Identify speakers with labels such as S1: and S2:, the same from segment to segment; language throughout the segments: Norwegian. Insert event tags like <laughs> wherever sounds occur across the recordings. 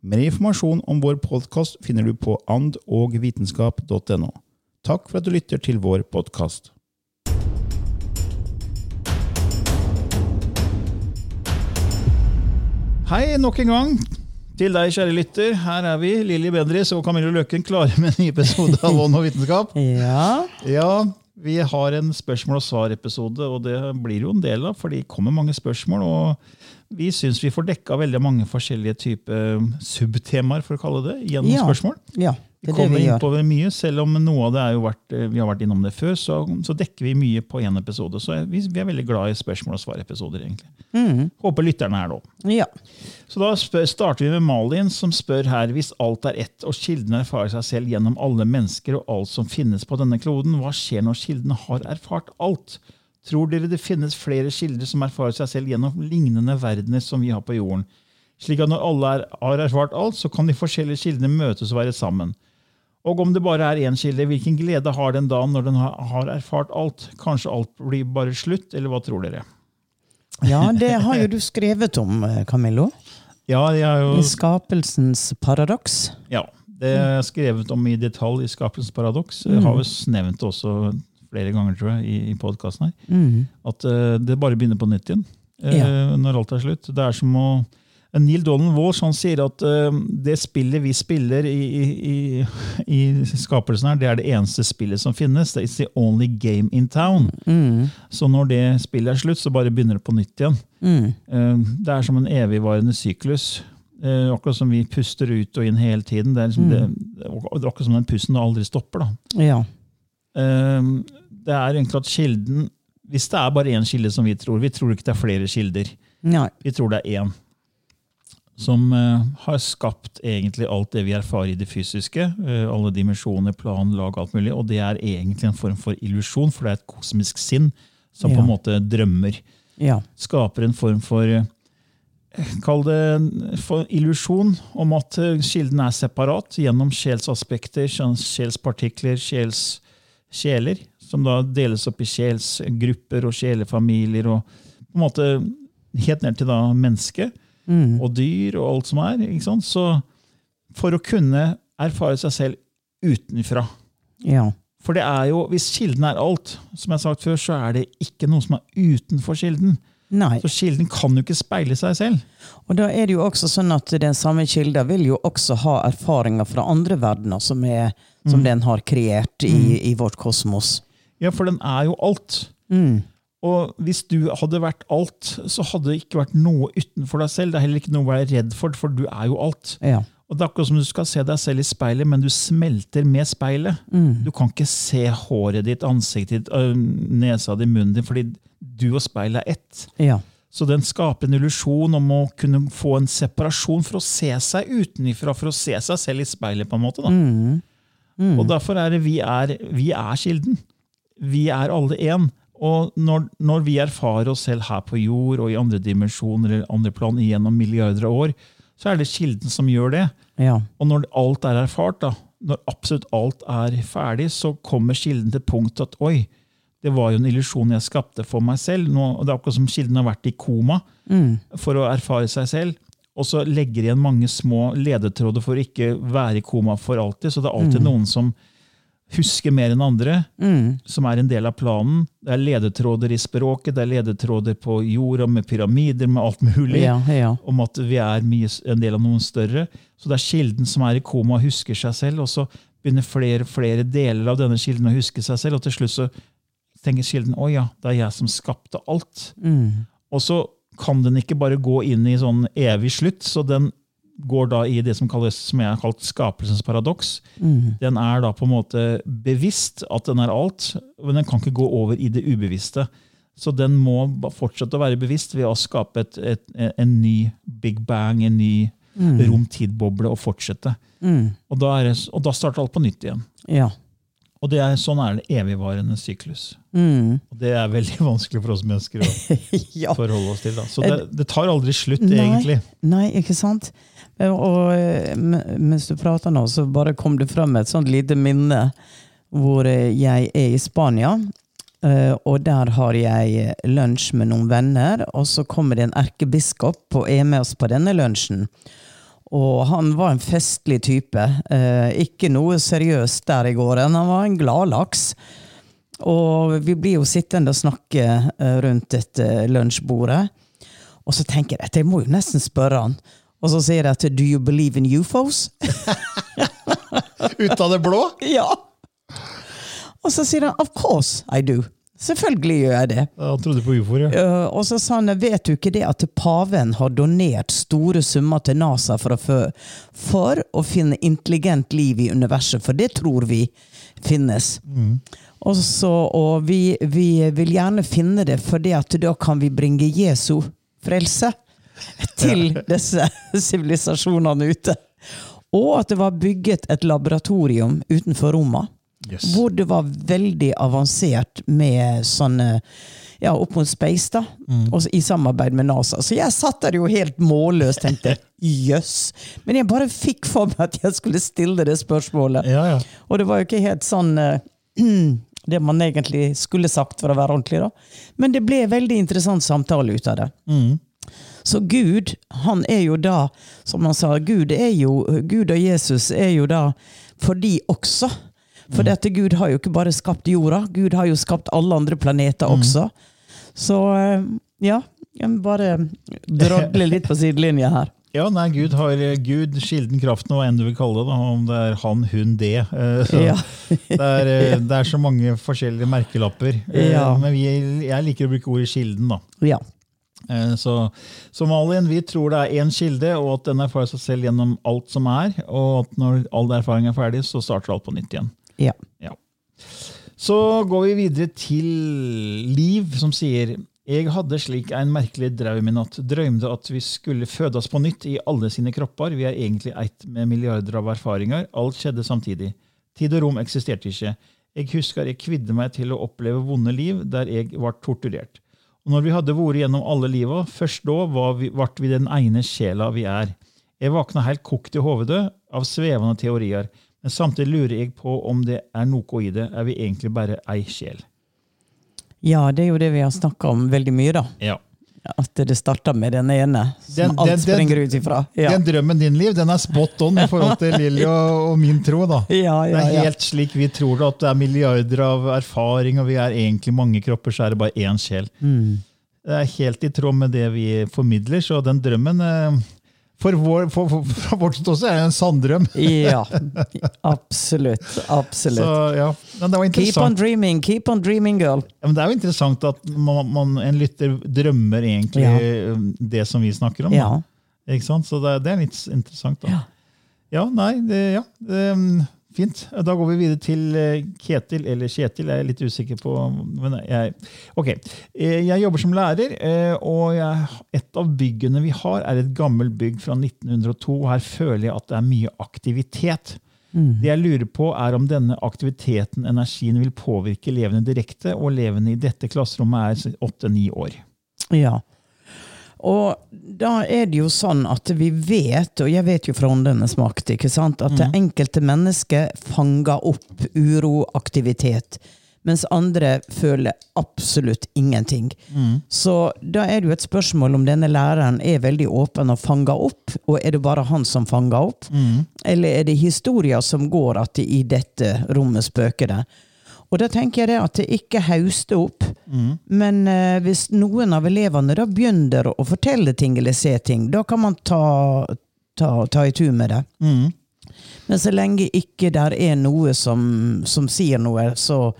S1: Mer informasjon om vår podkast finner du på andogvitenskap.no. Takk for at du lytter til vår podkast. Hei nok en gang til deg, kjære lytter. Her er vi, Lilly Bendriss og Camilla Løken, klare med en ny episode av Ånd og vitenskap. <laughs>
S2: Ja.
S1: Ja, vi har en spørsmål og svar-episode, og det blir jo en del av, for det kommer mange spørsmål. og Vi syns vi får dekka veldig mange forskjellige typer subtemaer, for å kalle det, gjennom
S2: Ja.
S1: spørsmål.
S2: ja.
S1: Vi
S2: er
S1: kommer
S2: vi
S1: inn på det mye, selv om noe av det er jo vært, eh, vi har vært innom det før, så, så dekker vi mye på én episode. Så vi, vi er veldig glad i spørsmål og svar-episoder, egentlig.
S2: Mm.
S1: Håper lytterne er det òg.
S2: Ja.
S1: Så da spør, starter vi med Malin, som spør her hvis alt er ett, og kilden erfarer seg selv gjennom alle mennesker og alt som finnes på denne kloden, hva skjer når kilden har erfart alt? Tror dere det finnes flere kilder som erfarer seg selv gjennom lignende verdener som vi har på jorden? Slik at når alle er, har erfart alt, så kan de forskjellige kildene møtes og være sammen. Og om det bare er én kilde, hvilken glede har den da når den har, erfart alt? Kanskje alt blir bare slutt, eller hva tror dere?
S2: ja, det har jo du skrevet om, eh, Camillo.
S1: Ja, jeg har jo
S2: I Skapelsens paradoks.
S1: Ja, det er skrevet om i detalj i Skapelsens paradoks. Mm. har vi nevnt det også flere ganger tror jeg, i, i podkasten her.
S2: Mm.
S1: At uh, det bare begynner på nytt igjen uh,
S2: Ja.
S1: når alt er slutt. Det er som å Neil Donald Walsh han sier at uh, det spillet vi spiller i, i, i, skapelsen, her, det er det eneste spillet som finnes. It's the only game in town.
S2: Mm.
S1: Så når det spillet er slutt, så bare begynner det på nytt igjen.
S2: Mm.
S1: Uh, Det er som en evigvarende syklus. Uh, Akkurat som vi puster ut og inn hele tiden. Det er, liksom det, det akkurat som den pusten aldri stopper.
S2: Ja.
S1: Eh, Det er egentlig at kilden Hvis det er bare én kilde som vi tror Vi tror ikke det er flere kilder.
S2: Nei.
S1: Vi tror det er én. Som eh, har skapt egentlig alt det vi erfarer i det fysiske. eh, alle dimensjoner, plan, lag, alt mulig. Og det er egentlig en form for illusjon, for det er et kosmisk sinn som på en måte drømmer
S2: Ja.
S1: skaper en form for eh, Kall det for illusjon om at kilden er separat gjennom sjelsaspekter, sjelspartikler, sjels, sjeler, som da deles opp i sjelsgrupper og sjelefamilier, og på en måte helt ned til da menneske
S2: Mhm.
S1: og dyr og alt som er. Ikke sant? Så for å kunne erfare seg selv utenfra
S2: ja.
S1: For det er jo, hvis kilden er alt, som jeg har sagt før, så er det ikke noe som er utenfor kilden.
S2: Nei.
S1: Så kilden kan jo ikke speile seg selv.
S2: Og da er det jo også sånn at den samme kilden vil jo også ha erfaringer fra andre verdener som, er, som den har kreert i, i vårt kosmos.
S1: Ja, for den er jo alt.
S2: Mm.
S1: Og hvis du hadde vært alt, så hadde det ikke vært noe utenfor deg selv. Det er heller ikke noe å være redd for, for du er jo alt.
S2: Ja.
S1: Og det er akkurat som du skal se deg selv i speilet, men du smelter med speilet. Du kan ikke se håret ditt, ansiktet ditt, nesa di, munnen din, fordi du og speilet er ett.
S2: Ja.
S1: Så den skaper en illusjon om å kunne få en separasjon for å se seg utenifra, for å se seg selv i speilet, på en måte. da. Og derfor er det vi er, vi er kilden. Vi er alle én. Og når, når vi erfarer oss selv her på jord og i andre dimensjoner eller andre plan gjennom milliarder av år, så er det kilden som gjør det.
S2: Ja.
S1: Og når alt er erfart, da, når absolutt alt er ferdig, så kommer kilden til punktet at oi, det var jo en illusjon jeg skapte for meg selv. Nå, og det er akkurat som kilden har vært i koma for å erfare seg selv. Og så legger igjen mange små ledetråder for å ikke være i koma for alltid. Så det er alltid noen som husker mer enn andre, som er en del av planen. Det er ledetråder i språket, det er ledetråder på jorda med pyramider, med alt mulig.
S2: Ja, ja.
S1: Om at vi er mye, en del av noen større. Så det er kilden som er i koma og husker seg selv. Og så begynner flere og flere deler av denne kilden å huske seg selv. Og til slutt så tenker kilden å ja, det er jeg som skapte alt. Og så kan den ikke bare gå inn i sånn evig slutt, så den går da i det som, kalles, som jeg har kalt skapelsens paradoks. Den er da på en måte bevisst at den er alt, men den kan ikke gå over i det ubevisste. Så den må fortsette å være bevisst ved å skape et, et, en ny big bang, en ny rom-tid-boble, og fortsette. Og, da det, og da starter alt på nytt igjen.
S2: Ja.
S1: Og det er, sånn er det evigvarende syklus.
S2: Mm.
S1: Og det er veldig <laughs> vanskelig for oss mennesker å <laughs>
S2: ja.
S1: forholde oss til. Da. Så det, det tar aldri slutt,
S2: Nei.
S1: egentlig.
S2: Nei, ikke sant? Eh, Og eh, mens du prater nå, så bare kom det frem et sånt lite minne hvor eh, jeg er i Spania. Og der har jeg lunsj med noen venner, og så kommer det en erkebiskop og er med oss på denne lunsjen. Og han var en festlig type. Ikke noe seriøst der i gården. Han var en gladlaks. Og vi blir jo sittende og snakke rundt dette lunsjbordet. Og så tenker jeg at jeg må jo nesten spørre han. Og så sier jeg at Do you believe in UFOs? <laughs>
S1: Ut av det blå! <laughs>
S2: ja! Og så sier han Of course I do. Selvfølgelig gjør jeg det.
S1: Han trodde på ufoer, ja.
S2: Uh, og så sa han vet du ikke det at paven har donert store summer til NASA for å, for å finne intelligent liv i universet, for det tror vi finnes. Og, så, og vi, vi vil gjerne finne det, for da kan vi bringe Jesu frelse til disse <laughs> sivilisasjonene ute. Og at det var bygget et laboratorium utenfor Roma.
S1: Yes.
S2: Hvor det var veldig avansert med sånne ja, opp mot space, da. Og i samarbeid med NASA. Så jeg satt der jo helt målløs tenkte <laughs> jøss. Men jeg bare fikk for meg at jeg skulle stille det spørsmålet.
S1: Ja, ja.
S2: Og det var jo ikke helt sånn uh, <clears throat> det man egentlig skulle sagt for å være ordentlig, da. Men det ble veldig interessant samtale ut av det. Så Gud, han er jo da, som han sa, Gud, er jo, Gud og Jesus er jo da for de også. For dette Gud har jo ikke bare skapt jorda, Gud har jo skapt alle andre planeter også. Så eh, ja, jeg må bare drodle litt på sidelinja her. <laughs>
S1: Ja, nei, Gud har Gud, kilden, kraften, hva enn du vil kalle det. da, Om det er han, hun, det. eh, Så
S2: Ja. <laughs>
S1: det, er, eh, det er så mange forskjellige merkelapper.
S2: Ja.
S1: Men vi, jeg liker å bruke ordet kilden. da.
S2: Ja.
S1: Eh, Så som Malin, vi tror det er én kilde, og at den erfarer seg selv gjennom alt som er. Og at når all erfaring er ferdig, så starter alt på nytt igjen.
S2: ja.
S1: Ja. Så går vi videre til Liv, som sier Jeg hadde slik en merkelig drøm i natt. Drømte at vi skulle fødes på nytt i alle sine kropper. Vi er egentlig ett med milliarder av erfaringer. Alt skjedde samtidig. Tid og rom eksisterte ikke. Jeg husker jeg kvidde meg til å oppleve vonde liv der jeg ble torturert. Og når vi hadde vært gjennom alle liva, først da var vi, ble vi den ene sjela vi er. Jeg våkna helt kokt i hovedet av svevende teorier, men samtidig lurer jeg på om det er noe i det. Er vi egentlig bare ei sjel?
S2: ja, det er jo det vi har snakka om veldig mye, da.
S1: Ja.
S2: At det starta med den ene, som
S1: Den-
S2: alt
S1: den- den-
S2: springer ut ifra. Ja.
S1: Den drømmen din, Liv, den er spot on i forhold til <laughs> Lilly og, og min tro. da.
S2: Ja,
S1: Det
S2: ja,
S1: er
S2: ja.
S1: helt slik vi tror det, at det er milliarder av erfaring, og vi er egentlig mange kropper, så er det bare én sjel.
S2: Mm.
S1: Det er helt i tråd med det vi formidler, så den drømmen eh, for vår, for, for, Fra vårt ståsted er det en sanddrøm.
S2: Ja, <laughs> absolutt. Absolutt.
S1: Så ja, Men det var
S2: Keep on dreaming, keep on dreaming, girl.
S1: Ja, men det er jo interessant at man, man, en lytter drømmer egentlig
S2: Ja.
S1: det som vi snakker om. Så det, det er litt interessant. da.
S2: Ja.
S1: Ja, nei, det, ja. Um, fint. Da går vi videre til eh, Ketil, eller Kjetil, jeg er litt usikker på. Men jeg, ok, Eh, Jeg jobber som lærer, eh, og jeg, et av byggene vi har, er et gammelt bygg fra 1902. og Her føler jeg at det er mye aktivitet. Det jeg lurer på, er om denne aktiviteten, energien, vil påvirke elevene direkte, og elevene i dette klasserommet er åtte-ni år.
S2: Ja. Og da er det jo sånn at vi vet, og jeg vet jo fra åndenes makt, ikke sant, at det enkelte mennesket fanger opp uroaktivitet, mens andre føler absolutt ingenting. Så da er det jo et spørsmål om denne læreren er veldig åpen og fanger opp, og er det bare han som fanger opp? Eller er det historier som går at i dette rommet spøker det? Og da tenker jeg det at det ikke hauster opp. Men eh, hvis noen av elevene da begynner å fortelle ting eller se ting, da kan man ta, ta, ta i tur med det. Men så lenge ikke der er noe som, som sier noe, så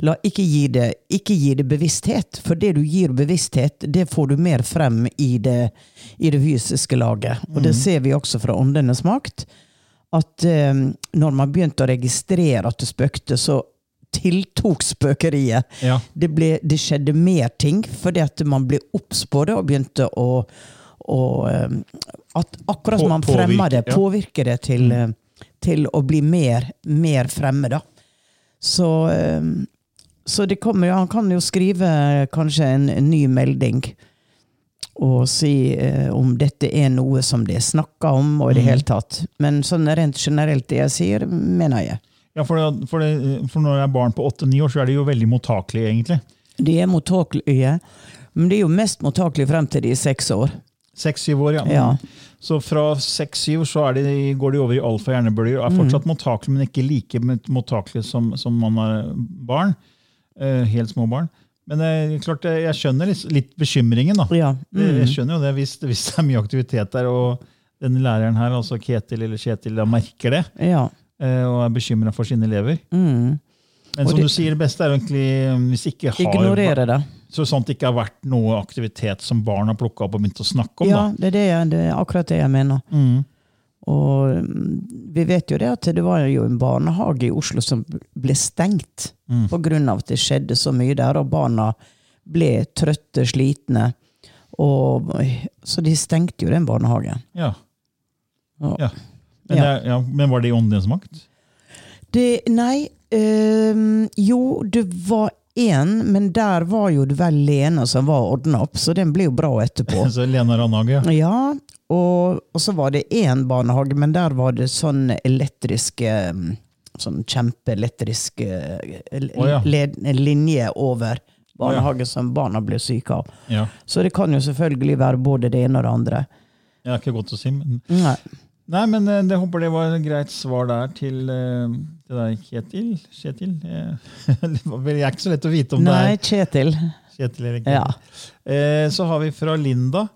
S2: la ikke gi, det, ikke gi det bevissthet. For det du gir bevissthet, det får du mer frem i det, i det fysiske laget. Og det ser vi også fra åndenes makt. At eh, når man begynte å registrere at det spøkte, så tiltok spøkeriet.
S1: Ja.
S2: Det, ble, det skjedde mer ting, fordi at man ble obs på det og begynte å, å eh, at Akkurat som man fremmer det, påvirker det til, eh, til å bli mer, mer fremme, da. Så, eh, så det kommer jo Han kan jo skrive kanskje en, en ny melding og si eh, om dette er noe som det er snakka om, og i det hele tatt. Men sånn rent generelt, det jeg sier, mener jeg.
S1: Ja, for, det, for, det, for når jeg er barn på åtte-ni år, så er de jo veldig mottakelige, egentlig.
S2: De er mottakelige, men de er jo mest mottakelige frem til de er seks år.
S1: Seks-syv år, ja.
S2: Ja.
S1: Så fra seks-syv går de over i alfa hjernebølger og er fortsatt mottakelige, men ikke like mottakelige som, som man er barn. Eh, helt små barn. Men eh, klart, jeg skjønner litt, litt bekymringen. da.
S2: Ja. Mm.
S1: Jeg skjønner jo det hvis, hvis det er mye aktivitet der, og denne læreren her, altså Ketil eller Kjetil, da merker det
S2: ja.
S1: Eh, og er bekymra for sine elever.
S2: Mm.
S1: Men som
S2: det-
S1: du sier, det beste er egentlig eh, hvis ikke har
S2: Ignorere det.
S1: så at det ikke har vært noe aktivitet som barn har plukka opp og begynt å snakke om.
S2: Ja, det er, det, jeg- det er akkurat det jeg mener.
S1: Mm.
S2: Og mm, vi vet jo det at det var jo en barnehage i Oslo som ble stengt
S1: Mm.
S2: av at det skjedde så mye der, og barna ble trøtte, slitne. Og, så de stengte jo den barnehagen.
S1: Ja.
S2: Ja.
S1: Ja. Men,
S2: Ja.
S1: det- ja. Men var det i åndenes makt?
S2: Det, nei Øh, Jo, det var én, men der var jo det vel Lene som var ordna opp, så den ble jo bra etterpå. <laughs>
S1: Så Lena Randhage, ja.
S2: Ja, og, og så var det én barnehage, men der var det sånn elektriske Sånn kjempeelektrisk eh,
S1: ja.
S2: led- linje over barnehage som barna ble syke av.
S1: ja.
S2: Så det kan jo selvfølgelig være både det ene og det andre.
S1: Det er ikke godt å si. Men...
S2: Nei.
S1: Nei, men det jeg håper det var et greit svar der til eh, til deg, Kjetil. Kjetil? Eh, <laughs> Det det er ikke så lett å vite om
S2: Nei,
S1: det er Kjetil Kjetil.
S2: Ja.
S1: Eh, Så har vi fra Linda.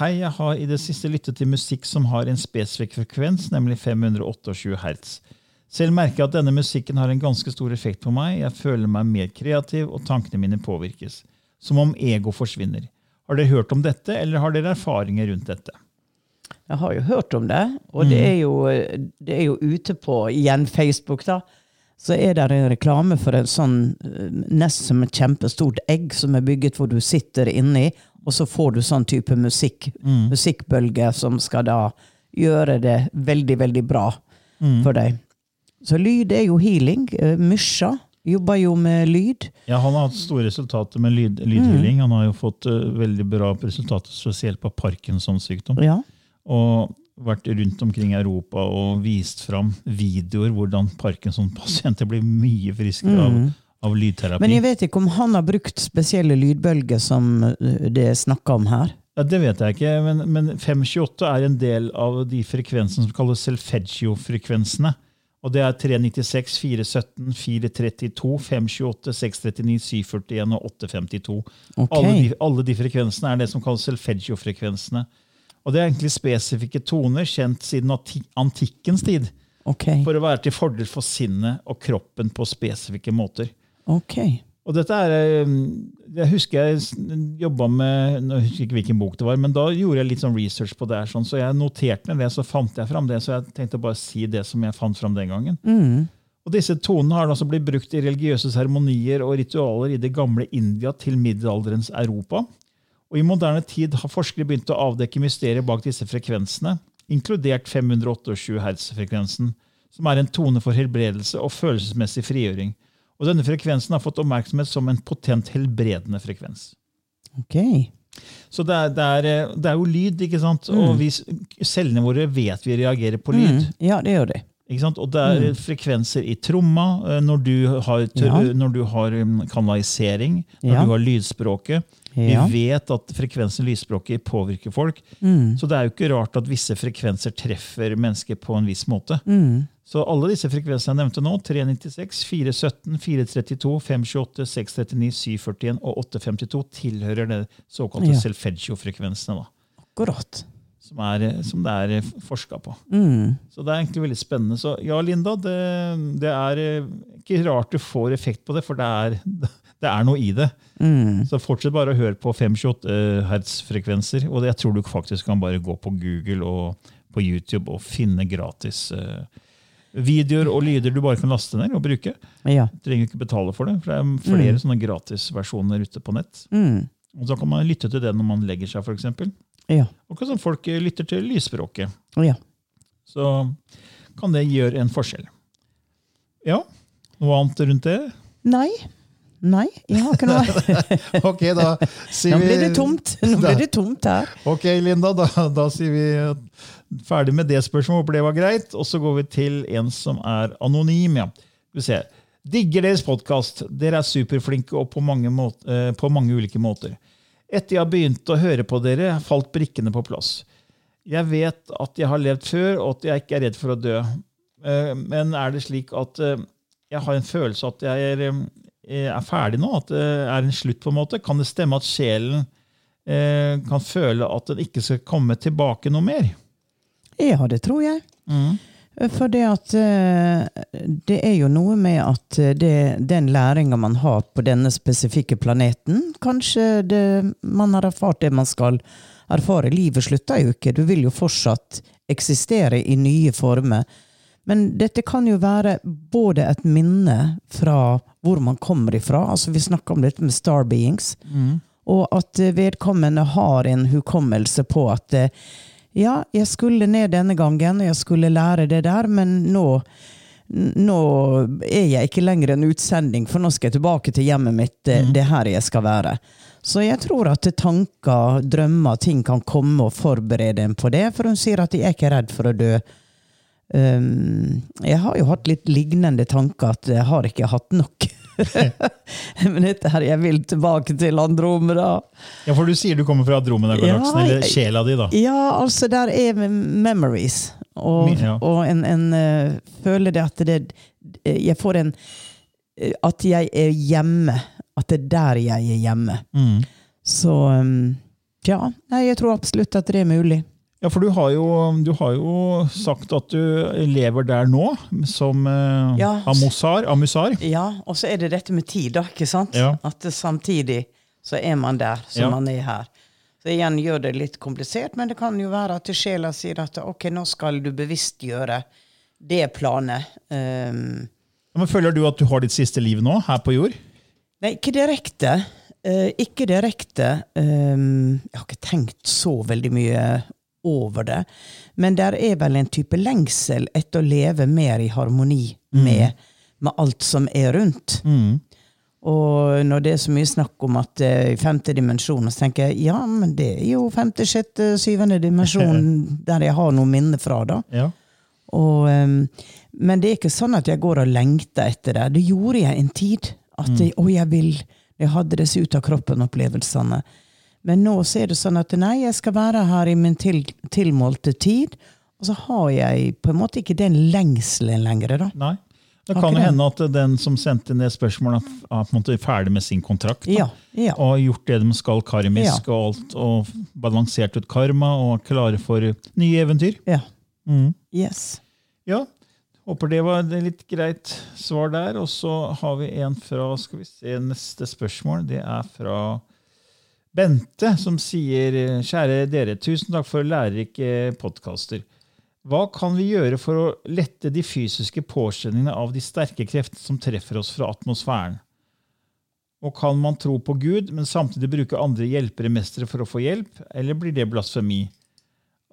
S1: Hei, jeg har i det siste lyttet til musikk som har en spesifikk frekvens, nemlig 528 hertz. Selv merker jeg at denne musikken har en ganske stor effekt på meg. Jeg føler meg mer kreativ, og tankene mine påvirkes. Som om ego forsvinner. Har dere hørt om dette, eller har dere erfaringer rundt dette?
S2: Jeg har jo hørt om det, og det, er jo, det er jo ute på igjen Facebook, da. Så er det en reklame for en sånn eh, nesten som et kjempestort egg som er bygget hvor du sitter inni, og så får du sånn type musikk, musikkbølge som skal da gjøre det veldig, veldig bra for deg. Så lyd er jo healing. Eh, Mysja jobber jo med lyd.
S1: Ja, Han har hatt store resultater med lyd, lydhealing. Han har jo fått uh, veldig bra resultater, spesielt på Parkinsons sykdom.
S2: Ja.
S1: Og vært rundt omkring i Europa og vist fram videoer hvordan Parkinson-pasienter blir mye friskere av, av lydterapi.
S2: Men jeg vet ikke om han har brukt spesielle lydbølger som eh, det er snakka om her.
S1: Ja, det vet jeg ikke, men, men 528 er en del av de frekvensene som kalles Selfeggio-frekvensene. Og det er 396, 417, 432, 528, 639, 741 og 852.
S2: Okay.
S1: Alle, de, alle de frekvensene er det som kalles Selfeggio-frekvensene. Og det er egentlig spesifikke toner kjent siden antikkens tid,
S2: Okay.
S1: for å være til fordel for sinnet og kroppen på spesifikke måter.
S2: Okay.
S1: Og dette er, Jeg husker jeg jobba med nå husker jeg ikke hvilken bok det var, men da gjorde jeg litt sånn research på det. her, sånn, så jeg noterte ned det, så fant jeg fram det. Så jeg tenkte bare å si det som jeg fant fram den gangen. Og Disse tonene har altså blitt brukt i religiøse seremonier og ritualer i det gamle India til middelalderens Europa. Og I moderne tid har forskere begynt å avdekke mysteriet bak disse frekvensene, inkludert 528 hertz-frekvensen, som er en tone for helbredelse og følelsesmessig frigjøring. Og Denne frekvensen har fått oppmerksomhet som en potent helbredende frekvens.
S2: Ok.
S1: Så det er, det, er, det er jo lyd, ikke sant? Og vi, cellene våre vet vi reagerer på lyd.
S2: Mm. Ja, det gjør de.
S1: Og det er frekvenser i tromma eh, når du har,
S2: Ja.
S1: når du har um, kanalisering, når
S2: Ja.
S1: du har lydspråket.
S2: Ja.
S1: Vi vet at frekvensen i lydspråket påvirker folk.
S2: Mm.
S1: Så det er jo ikke rart at visse frekvenser treffer mennesker på en viss måte.
S2: Mm.
S1: Så alle disse frekvensene jeg nevnte nå, 396, 417, 432, 528, 639, 741 og 852, tilhører det såkalte
S2: Ja.
S1: Selfeggio-frekvensene.
S2: Akkurat.
S1: Som, er, som det er forska på.
S2: Mm.
S1: Så det er egentlig veldig spennende. Så ja, Linda, det, det er eh, ikke rart du får effekt på det, for det er, det er noe i det.
S2: Mm.
S1: Så fortsett bare å høre på 528 hertz-frekvenser. Og jeg tror du faktisk kan bare gå på Google og på YouTube og finne gratis eh, videoer og lyder du bare kan laste ned og bruke.
S2: Ja.
S1: Du trenger ikke betale for det, for det er flere sånne gratisversjoner ute på nett.
S2: Mm.
S1: Og så kan man lytte til det når man legger seg, f.eks.
S2: Ja.
S1: Og som folk eh, lytter til lysspråket.
S2: ja.
S1: Så kan det gjøre en forskjell. Ja, noe annet rundt det?
S2: Nei. Nei, jeg har ikke noe. <laughs>
S1: Ok, da sier
S2: Nå blir det tomt. Nå blir det tomt her.
S1: Ok, Linda, da, da sier vi ferdig med det spørsmålet. Håper det var greit. Og så går vi til en som er anonym. ja. Vi ser. Digger deres podkast. Dere er superflinke og på mange, måte, eh, på mange ulike måter. Etter jeg har begynt å høre på dere, falt brikkene på plass. Jeg vet at jeg har levd før, og at jeg ikke er redd for å dø. Eh, Men er det slik at eh, jeg har en følelse at jeg er, eh, er ferdig nå? At det er en slutt? på en måte? Kan det stemme at sjelen eh, kan føle at den ikke skal komme tilbake noe mer?
S2: Ja, det tror jeg. For det at eh, det er jo noe med at eh, det, den læringa man har på denne spesifikke planeten Kanskje det, man har erfart det man skal erfare. Livet slutter jo ikke. Du vil jo fortsatt eksistere i nye former. Men dette kan jo være både et minne fra hvor man kommer ifra, altså vi snakker om dette med star beings, og at eh, vedkommende har en hukommelse på at eh, ja, jeg skulle ned denne gangen, jeg skulle lære det der, men nå, nå er jeg ikke lenger en utsending, for nå skal jeg tilbake til hjemmet mitt. Det, det er her jeg skal være. Så jeg tror at tanker, drømmer, ting kan komme og forberede en på det. For hun sier at jeg er ikke redd for å dø. Um, jeg har jo hatt litt lignende tanker, at jeg har ikke hatt nok. <laughs> Men dette her, jeg vil tilbake til Andromeda.
S1: Ja, for du sier du kommer fra Andromeda-galaksen,
S2: Ja,
S1: eller sjela di, da.
S2: Ja, altså der er memories. Og,
S1: ja.
S2: og en, en uh, føler det at det Jeg får en eh, At jeg er hjemme. At det er der jeg er hjemme.
S1: Mm.
S2: Så um, ja. Nei, jeg tror absolutt at det er mulig.
S1: Ja, for du har, jo, du har jo sagt at du lever der nå, som eh,
S2: Ja.
S1: amusar. amusar.
S2: Ja, og så er det dette med tid, da. ikke sant?
S1: Ja.
S2: At samtidig så er man der som
S1: Ja.
S2: man er her. Så igjen gjør det litt komplisert, men det kan jo være at sjela sier at ok, nå skal du bevisstgjøre det planet. Um,
S1: men føler du at du har ditt siste liv nå, her på jord?
S2: Nei, ikke direkte. Uh, ikke direkte. Um, jeg har ikke tenkt så veldig mye over det. Men der er vel en type lengsel etter å leve mer i harmoni med, med alt som er rundt. Og når det er så mye snakk om at eh, i femte dimensjon, så tenker jeg ja, men det er jo femte, sjette, syvende dimensjon <laughs> der jeg har noe minne fra, da.
S1: Ja.
S2: Og, ehm, men det er ikke sånn at jeg går og lengter etter det. Det gjorde jeg en tid. At jeg, å, jeg vil Jeg hadde disse ut av kroppen-opplevelsene. Men nå så er det sånn at nei, jeg skal være her i min til, tilmålte tid. Og så har jeg på en måte ikke den lengselen lenger. da.
S1: Nei. Det kan jo hende at den som sendte det spørsmålet, er på en måte ferdig med sin kontrakt. da.
S2: Ja, ja.
S1: Og har gjort det de skal karmisk,
S2: Ja.
S1: og alt, og balansert ut karma, og klare for nye eventyr.
S2: ja.
S1: Mm.
S2: Yes.
S1: Ja, håper det var et litt greit svar der. Og så har vi en fra skal vi se, neste spørsmål. Det er fra Bente, som sier Kjære dere, tusen takk for lærerike podkaster. Hva kan vi gjøre for å lette de fysiske påkjenningene av de sterke kreftene som treffer oss fra atmosfæren? Og kan man tro på Gud, men samtidig bruke andre hjelpere mestere for å få hjelp, eller blir det blasfemi?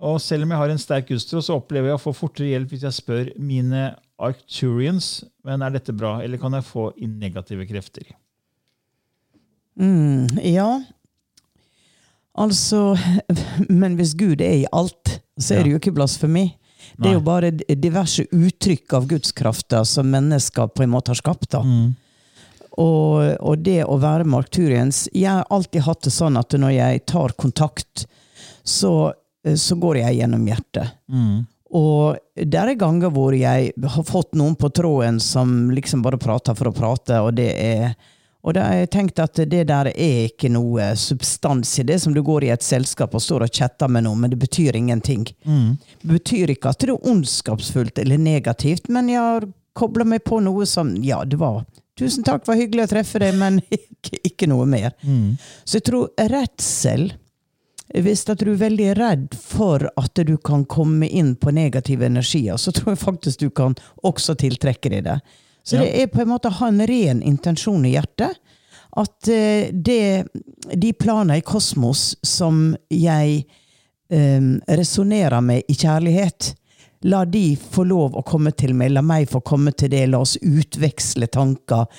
S1: Og selv om jeg har en sterk gudstro, så opplever jeg å få fortere hjelp hvis jeg spør mine Arcturians, men er dette bra, eller kan jeg få inn negative krefter?
S2: Mm, ja. Altså, <laughs> men hvis Gud er i alt, så er det jo ikke blasfemi. Det er jo bare diverse uttrykk av gudskrafter som mennesker på en måte har skapt. da. Og, og det å være markturiens Jeg har alltid hatt det sånn at når jeg tar kontakt, så, så går jeg gjennom hjertet. Og det er ganger hvor jeg har fått noen på tråden som liksom bare prater for å prate, og det er og da har jeg tenkt at det der er ikke noe substans i det, som du går i et selskap og står og chatter med noen, men det betyr ingenting. Det betyr ikke at det er ondskapsfullt eller negativt, men jeg har kobla meg på noe som Ja, det var Tusen takk, var hyggelig å treffe deg, men <laughs> ikke, ikke noe mer. Så jeg tror redsel hvis at du er veldig redd for at du kan komme inn på negative energier, så tror jeg faktisk du kan også tiltrekke deg det. Så det er på en måte å ha en ren intensjon i hjertet. At eh, det, de planer i kosmos som jeg um, resonnerer med i kjærlighet, la de få lov å komme til meg. La meg få komme til det. La oss utveksle tanker.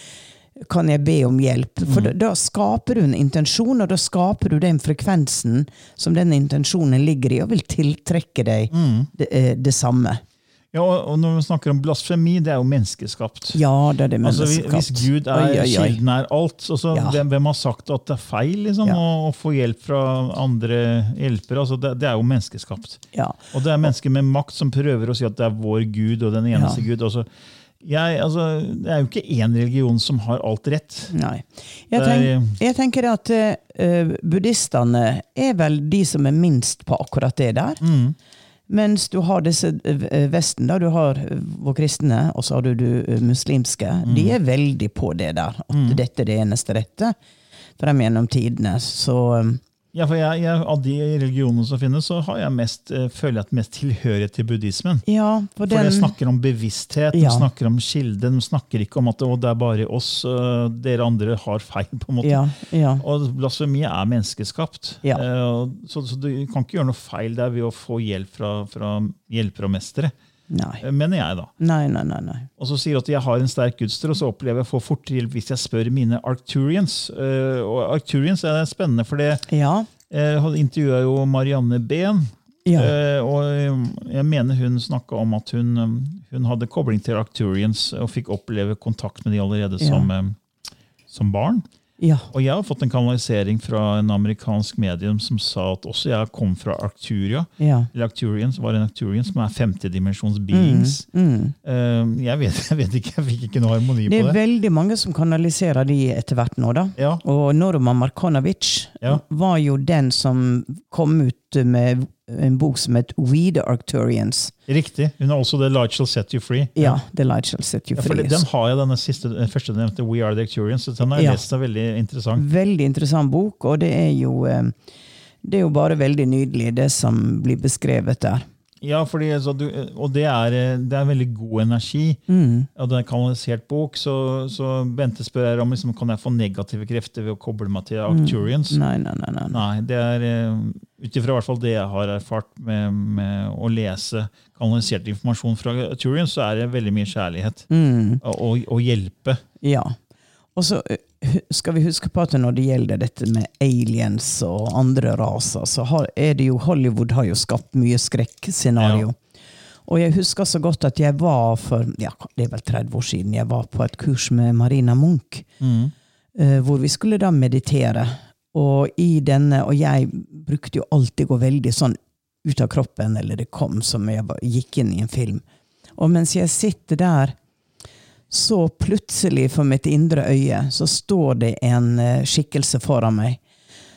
S2: Kan jeg be om hjelp? For da, da skaper du en intensjon, og da skaper du den frekvensen som den intensjonen ligger i, og vil tiltrekke deg det, eh, det samme.
S1: Ja, og når vi snakker om blasfemi, det er jo menneskeskapt.
S2: Ja, det er det
S1: Altså,
S2: menneskeskapt.
S1: hvis Gud er
S2: Oi, oi, oi.
S1: kilden er alt, og
S2: Ja.
S1: hvem, hvem har sagt at det er feil liksom,
S2: Ja.
S1: å, å få hjelp fra andre hjelpere? Altså, det, det er jo menneskeskapt.
S2: Ja.
S1: Og det er mennesker med makt som prøver å si at det er vår Gud og den eneste. Gud. Altså, jeg, altså, det er jo ikke én religion som har alt rett.
S2: Nei. Jeg, tenk, jeg tenker at uh, buddhistene er vel de som er minst på akkurat det der. Mens du har disse eh, Vesten, da. Du har eh, vår kristne, og så har du du muslimske. muslimske. De er veldig på det der. At dette er det eneste rette. Frem gjennom tidene. Så eh,
S1: Ja, for jeg, jeg, Av de religionene som finnes, så har jeg mest, eh, føler jeg at mest tilhørighet til buddhismen.
S2: ja, for
S1: For
S2: den
S1: de snakker om bevissthet, de snakker om kilde. De snakker ikke om at «Å, det er bare oss, øh, dere andre har feil. på en måte.
S2: Ja, ja.
S1: Og blasfemi er menneskeskapt.
S2: Ja.
S1: Eh, så, så du kan ikke gjøre noe feil der ved å få hjelp fra, fra hjelpere og mestere,
S2: Nei.
S1: eh, mener jeg. da.
S2: Nei, nei, nei. nei.
S1: Og så sier at jeg har en sterk gudstro, og så opplever jeg å få fortere hjelp hvis jeg spør mine Arcturians. Eh, og Arcturians er spennende, for det
S2: Ja.
S1: jeg intervjua jo Marianne Behn.
S2: Ja.
S1: Eh, og jeg mener hun snakka om at hun, hun hadde kobling til Arcturians og fikk oppleve kontakt med de allerede
S2: Ja.
S1: som, um, som barn.
S2: Ja.
S1: Og jeg har fått en kanalisering fra en amerikansk medium som sa at også jeg kom fra Arcturia.
S2: Ja.
S1: Eller Arcturians var en Arcturian som er femtedimensjons beings.
S2: Mm.
S1: mm. jeg, vet, <laughs> jeg vet ikke, jeg fikk ikke noe harmoni
S2: Det
S1: på
S2: er
S1: det.
S2: veldig mange som kanaliserer de etter hvert nå, da.
S1: Ja,
S2: Og Norman Markonovic
S1: Ja.
S2: var jo den som kom ut med en bok som het We the Arcturians.
S1: Riktig. Hun har også The Light Shall Set You Free.
S2: Ja, The Light Shall Set You
S1: Ja,
S2: Free.
S1: Den har jeg, denne siste, den første nevnte, We Are The Arcturians. så Den har jeg
S2: Ja.
S1: lest, er veldig interessant.
S2: Veldig interessant bok, og det er jo eh, det er jo bare veldig nydelig, det som blir beskrevet der.
S1: Ja, fordi, så du, og det er, eh, det er veldig god energi.
S2: Mm.
S1: Og det er en kanalisert bok, så, så Bente spør her om liksom, kan jeg få negative krefter ved å koble meg til Arcturians.
S2: Nei, nei, nei. nei.
S1: Nei, det er eh, ut ifra i hvert fall det jeg har erfart med, med å lese kanalisert informasjon fra Arcturians, så er det veldig mye kjærlighet.
S2: Mm.
S1: Og, og, og hjelpe.
S2: Ja. Og så eh, skal vi huske på at når det gjelder dette med aliens og andre raser, så har, er det jo Hollywood har jo skapt mye skrekkscenario. Og jeg husker så godt at jeg var for ja, det er vel 30 år siden, jeg var på et kurs med Marina Munch, Mm. hvor vi skulle da meditere. Og i denne, og jeg brukte jo alltid gå veldig sånn ut av kroppen, eller det kom som jeg gikk inn i en film. Og mens jeg sitter der, så plutselig for mitt indre øye så står det en eh, skikkelse foran meg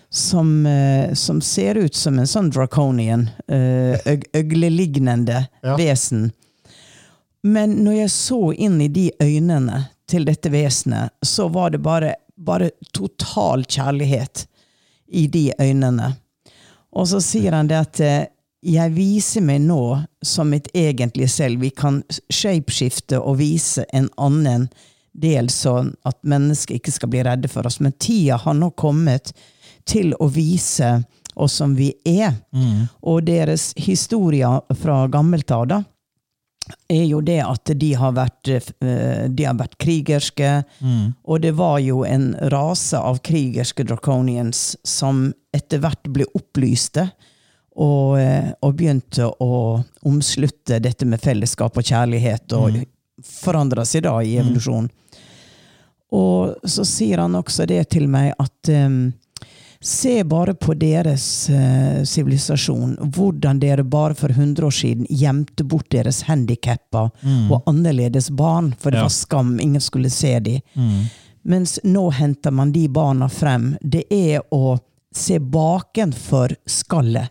S2: som, eh, som ser ut som en sånn draconian, uh, øglelignende
S1: Ja.
S2: vesen. Men når jeg så inn i de øynene til dette vesenet, så var det bare, bare total kjærlighet i de øynene. Og så sier han det at eh, jeg viser meg nå som mitt egentlige selv. Vi kan shapeskifte og vise en annen del, sånn at mennesker ikke skal bli redde for oss. Men tida har nå kommet til å vise oss som vi er. Og deres historier fra gammelt av, da, er jo det at de har vært, eh, de har vært krigerske. Og det var jo en rase av krigerske draconians som etter hvert ble opplyste. Og, eh, og begynte å omslutte dette med fellesskap og kjærlighet, og forandra seg da i evolusjon. Og så sier han også det til meg at um, Se bare på deres sivilisasjon. sivilisasjon. hvordan dere bare for 100 år siden gjemte bort deres handikappa og annerledes barn, for det
S1: Ja.
S2: var skam. Ingen skulle se dem. Mens nå henter man de barna frem. Det er å se bakenfor skallet.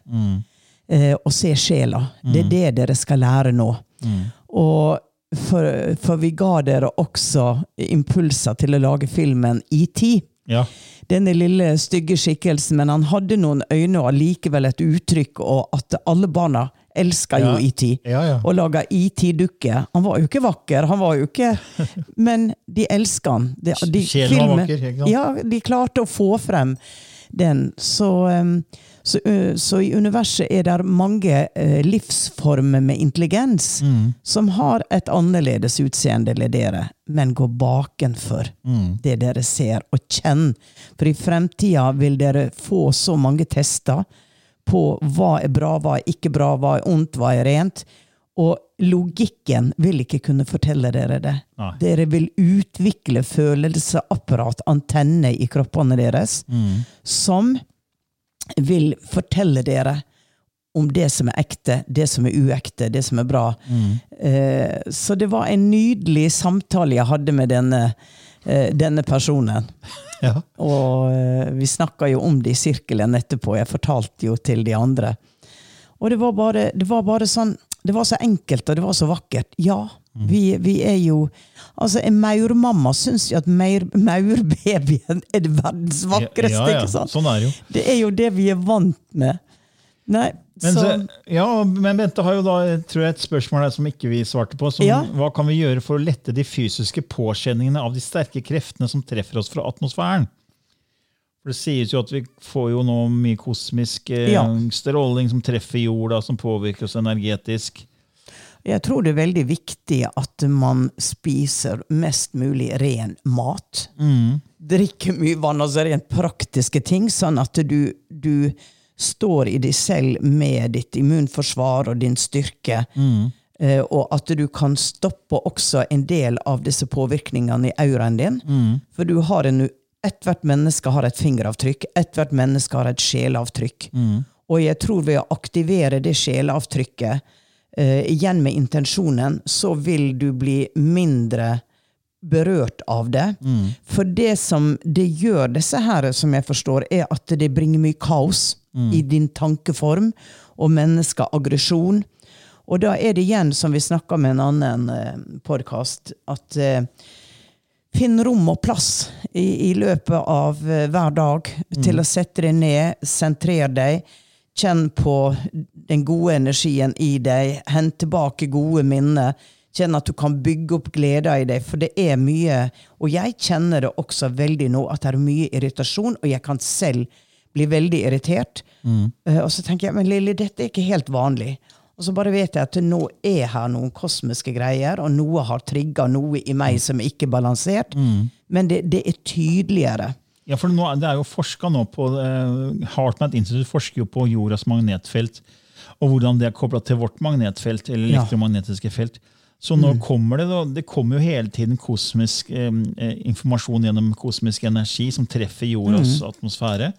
S2: Eh, og se sjela. Det er det dere skal lære nå. Og for, for vi ga dere også impulser til å lage filmen ET.
S1: Ja.
S2: Denne lille stygge skikkelsen, men han hadde noen øyne og allikevel et uttrykk, og at alle barna elska jo
S1: Ja.
S2: ET.
S1: Ja, ja.
S2: Og laga ET-dukke. Han var jo ikke vakker, han var jo ikke <laughs> Men de elska han. De, de,
S1: Sjelen var vakker?
S2: Ja, de klarte å få frem den. Så, så, så i universet er det mange livsformer med intelligens
S1: Mm.
S2: som har et annerledes utseende enn dere, men går bakenfor
S1: Mm.
S2: det dere ser, og kjenner. For i fremtida vil dere få så mange tester på hva er bra, hva er ikke bra, hva er ondt, hva er rent. Og logikken vil ikke kunne fortelle dere det.
S1: Nei.
S2: Dere vil utvikle følelsesapparat, antenner i kroppene deres,
S1: Mm.
S2: som vil fortelle dere om det som er ekte, det som er uekte, det som er bra. Eh, så det var en nydelig samtale jeg hadde med denne, eh, denne personen. <laughs>
S1: Ja.
S2: Og eh, vi snakka jo om det i sirkelen etterpå. Jeg fortalte jo til de andre. Og det var bare, det var bare sånn Det var så enkelt, og det var så vakkert. Ja, vi, vi er jo Altså, en maurmamma syns jo at maur, maurbabyen er det verdens vakreste,
S1: ja, ja.
S2: ikke sant?
S1: Sånn er det jo.
S2: Det er jo det vi er vant med. Nei,
S1: Men,
S2: så,
S1: så, ja, men Bente har jo da tror jeg, et spørsmål her som ikke vi svarte på. Som,
S2: Ja.
S1: Hva kan vi gjøre for å lette de fysiske påkjenningene av de sterke kreftene som treffer oss fra atmosfæren? For Det sies jo at vi får jo nå mye kosmisk eh,
S2: Ja.
S1: stråling som treffer jorda, som påvirker oss energetisk.
S2: jeg tror det er veldig viktig at man spiser mest mulig ren mat. Drikker mye vann, altså rent praktiske ting, sånn at du, du står i deg selv med ditt immunforsvar og din styrke. Eh, og at du kan stoppe også en del av disse påvirkningene i auraen din. For du har en Ethvert menneske har et fingeravtrykk. Ethvert menneske har et sjelavtrykk. Og jeg tror ved å aktivere det sjelavtrykket, eh, igjen med intensjonen, så vil du bli mindre berørt av det. For det som det gjør disse her, som jeg forstår, er at det bringer mye kaos i din tankeform og menneskeaggresjon. Og da er det igjen, som vi snakka med en annen eh, podkast, at eh, Finn rom og plass i, i løpet av eh, hver dag til å sette deg ned, sentrere deg, kjenn på den gode energien i deg, hent tilbake gode minner. Kjenn at du kan bygge opp gleden i deg, for det er mye Og jeg kjenner det også veldig nå, at det er mye irritasjon, og jeg kan selv bli veldig irritert. Eh, og så tenker jeg men Lilly, dette er ikke helt vanlig. Og så bare vet jeg at nå er her noen kosmiske greier, og noe har trigga noe i meg som er ikke balansert. Men det, det er tydeligere.
S1: Ja, for nå, Det er jo forska nå på uh, Heartmouth Institute forsker jo på jordas magnetfelt. Og hvordan det er kobla til vårt magnetfelt, eller elektromagnetiske felt. Så nå kommer det da, det kommer jo hele tiden kosmisk eh, informasjon gjennom kosmisk energi som treffer jordas atmosfære.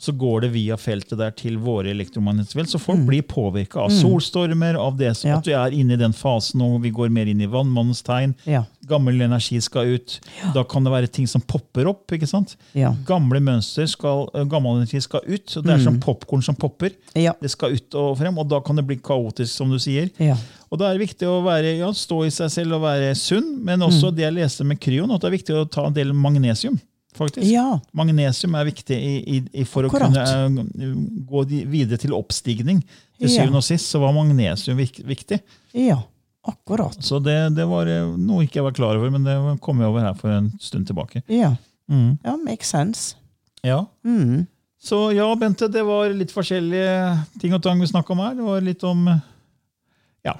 S1: Så går det via feltet der til våre elektromagnetiske. Så folk blir påvirka av solstormer, av det som
S2: Ja.
S1: at vi er inne i den fasen nå vi går mer inn i vannmannens tegn.
S2: Ja.
S1: Gammel energi skal ut. Da kan det være ting som popper opp. ikke sant?
S2: Ja.
S1: Gamle mønster skal, øh, gammel energi skal ut. og Det er som popkorn som popper.
S2: Ja.
S1: Det skal ut og frem, og da kan det bli kaotisk, som du sier.
S2: Ja.
S1: Og Da er det viktig å være, ja, stå i seg selv og være sunn, men også det jeg leste med kryon, at det er viktig å ta en del magnesium. faktisk.
S2: Ja.
S1: Magnesium er viktig i, i, i for å kunne uh, gå videre til oppstigning. Til
S2: Ja.
S1: syvende og sist så var magnesium vik, viktig.
S2: ja. Akkurat.
S1: Så det, det var noe noe ikke jeg var klar over, men det kom jeg over her for en stund tilbake.
S2: Ja.
S1: Mm.
S2: ja, makes sense.
S1: Ja.
S2: Mm.
S1: Så ja, Bente, det var litt forskjellige ting og tang vi snakka om her. Det var litt om ja,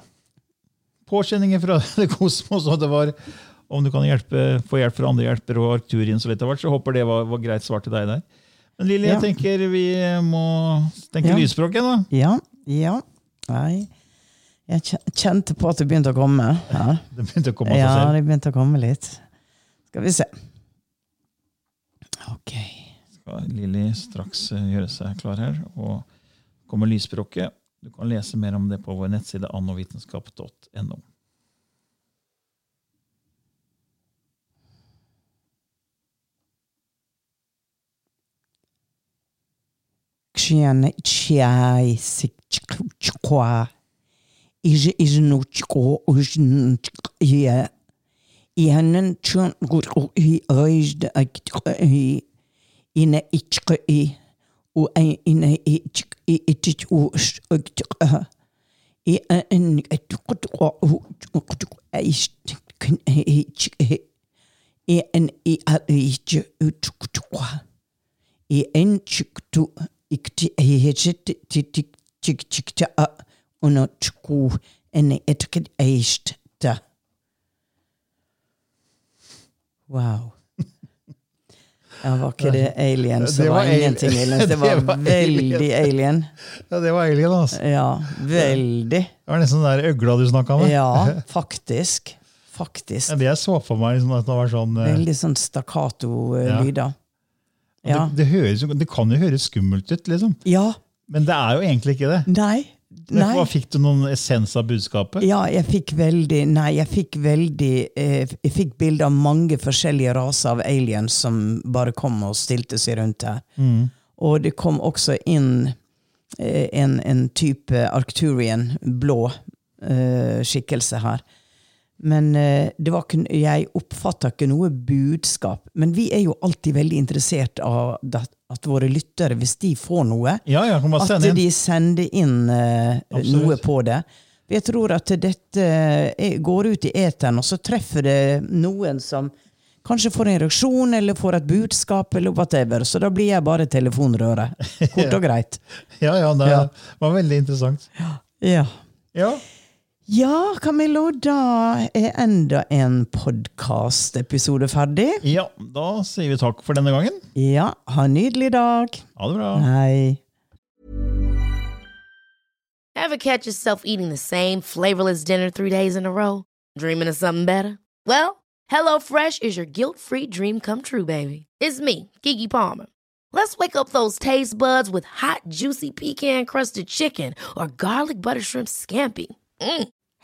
S1: påkjenninger fra <laughs> det kosmos, og det var om du kan hjelpe, få hjelp fra andre hjelpere og Arcturien, så litt av hvert, så håper det var, var greit svar til deg der. Men Lilly,
S2: Ja.
S1: jeg tenker vi må tenke
S2: Ja.
S1: lysspråket, da.
S2: Ja. Ja. Nei. Jeg kjente på at det begynte å komme her.
S1: Det begynte å komme
S2: Ja,
S1: seg selv.
S2: det begynte å komme litt. Skal vi se. Ok.
S1: Skal Lilly straks eh, gjøre seg klar her, og kommer lysspråket. Du kan lese mer om det på vår nettside annovitenskap.no.
S2: Ksiane tjai sik tjkwa. Ije ijnu tjko ujnu tjkwa. Ianen tjön gur i öjd i ina itjka i u ina itjk i itjk u tjkwa. I en tjkwa u tjkwa i en i a itjk u tjkwa. i en chiktu ikti ehechet titik chik chikta a en etiket eist da. Wow. Ja, var ikke det alien som
S1: Det
S2: var,
S1: var
S2: ingenting aliens? <laughs> Det
S1: det
S2: var,
S1: var
S2: veldig alien.
S1: Ja, det var alien, altså.
S2: Ja, veldig.
S1: Det var nesten den der øgla du snakka med.
S2: Ja, <laughs> faktisk. Faktisk.
S1: Ja, det jeg så for meg, liksom, at det var sånn eh,
S2: Veldig sånn stakkato-lyder. Ja.
S1: det, det, høres, det kan jo høres skummelt ut, liksom.
S2: ja.
S1: Men det er jo egentlig ikke det.
S2: Nei. Nei.
S1: Hva Fikk du noen essens av budskapet?
S2: Ja, jeg fikk veldig Nei, jeg fikk veldig eh, Jeg fikk bilde av mange forskjellige raser av aliens som bare kom og stilte seg rundt her. Og det kom også inn eh, en, en type Arcturian, blå eh, skikkelse her. Men eh, det var ikke, jeg oppfatta ikke noe budskap. Men vi er jo alltid veldig interessert av at, våre lyttere, hvis de får noe,
S1: Ja, ja,
S2: at de sender inn
S1: uh,
S2: noe på det. Jeg tror at dette er, går ut i eteren, og så treffer det noen som kanskje får en reaksjon eller får et budskap, eller whatever. Så da blir jeg bare telefonrøret. <laughs> Kort og greit.
S1: Ja, ja, det
S2: Ja.
S1: var veldig interessant.
S2: Ja.
S1: Ja,
S2: Ja, Camillo, da er enda en podkastepisode ferdig.
S1: ja, da sier vi takk for denne gangen.
S2: Ja, ha en nydelig dag.
S1: Ha det bra.
S2: Hei.
S3: Ever catch yourself eating the same flavorless dinner three days in a row? Dreaming of something better? Well, HelloFresh is your guilt free dream come true, baby. It's me, Gigi Palmer. Let's wake up those taste buds with hot, juicy pecan crusted chicken or garlic butter shrimp scampi. Mm.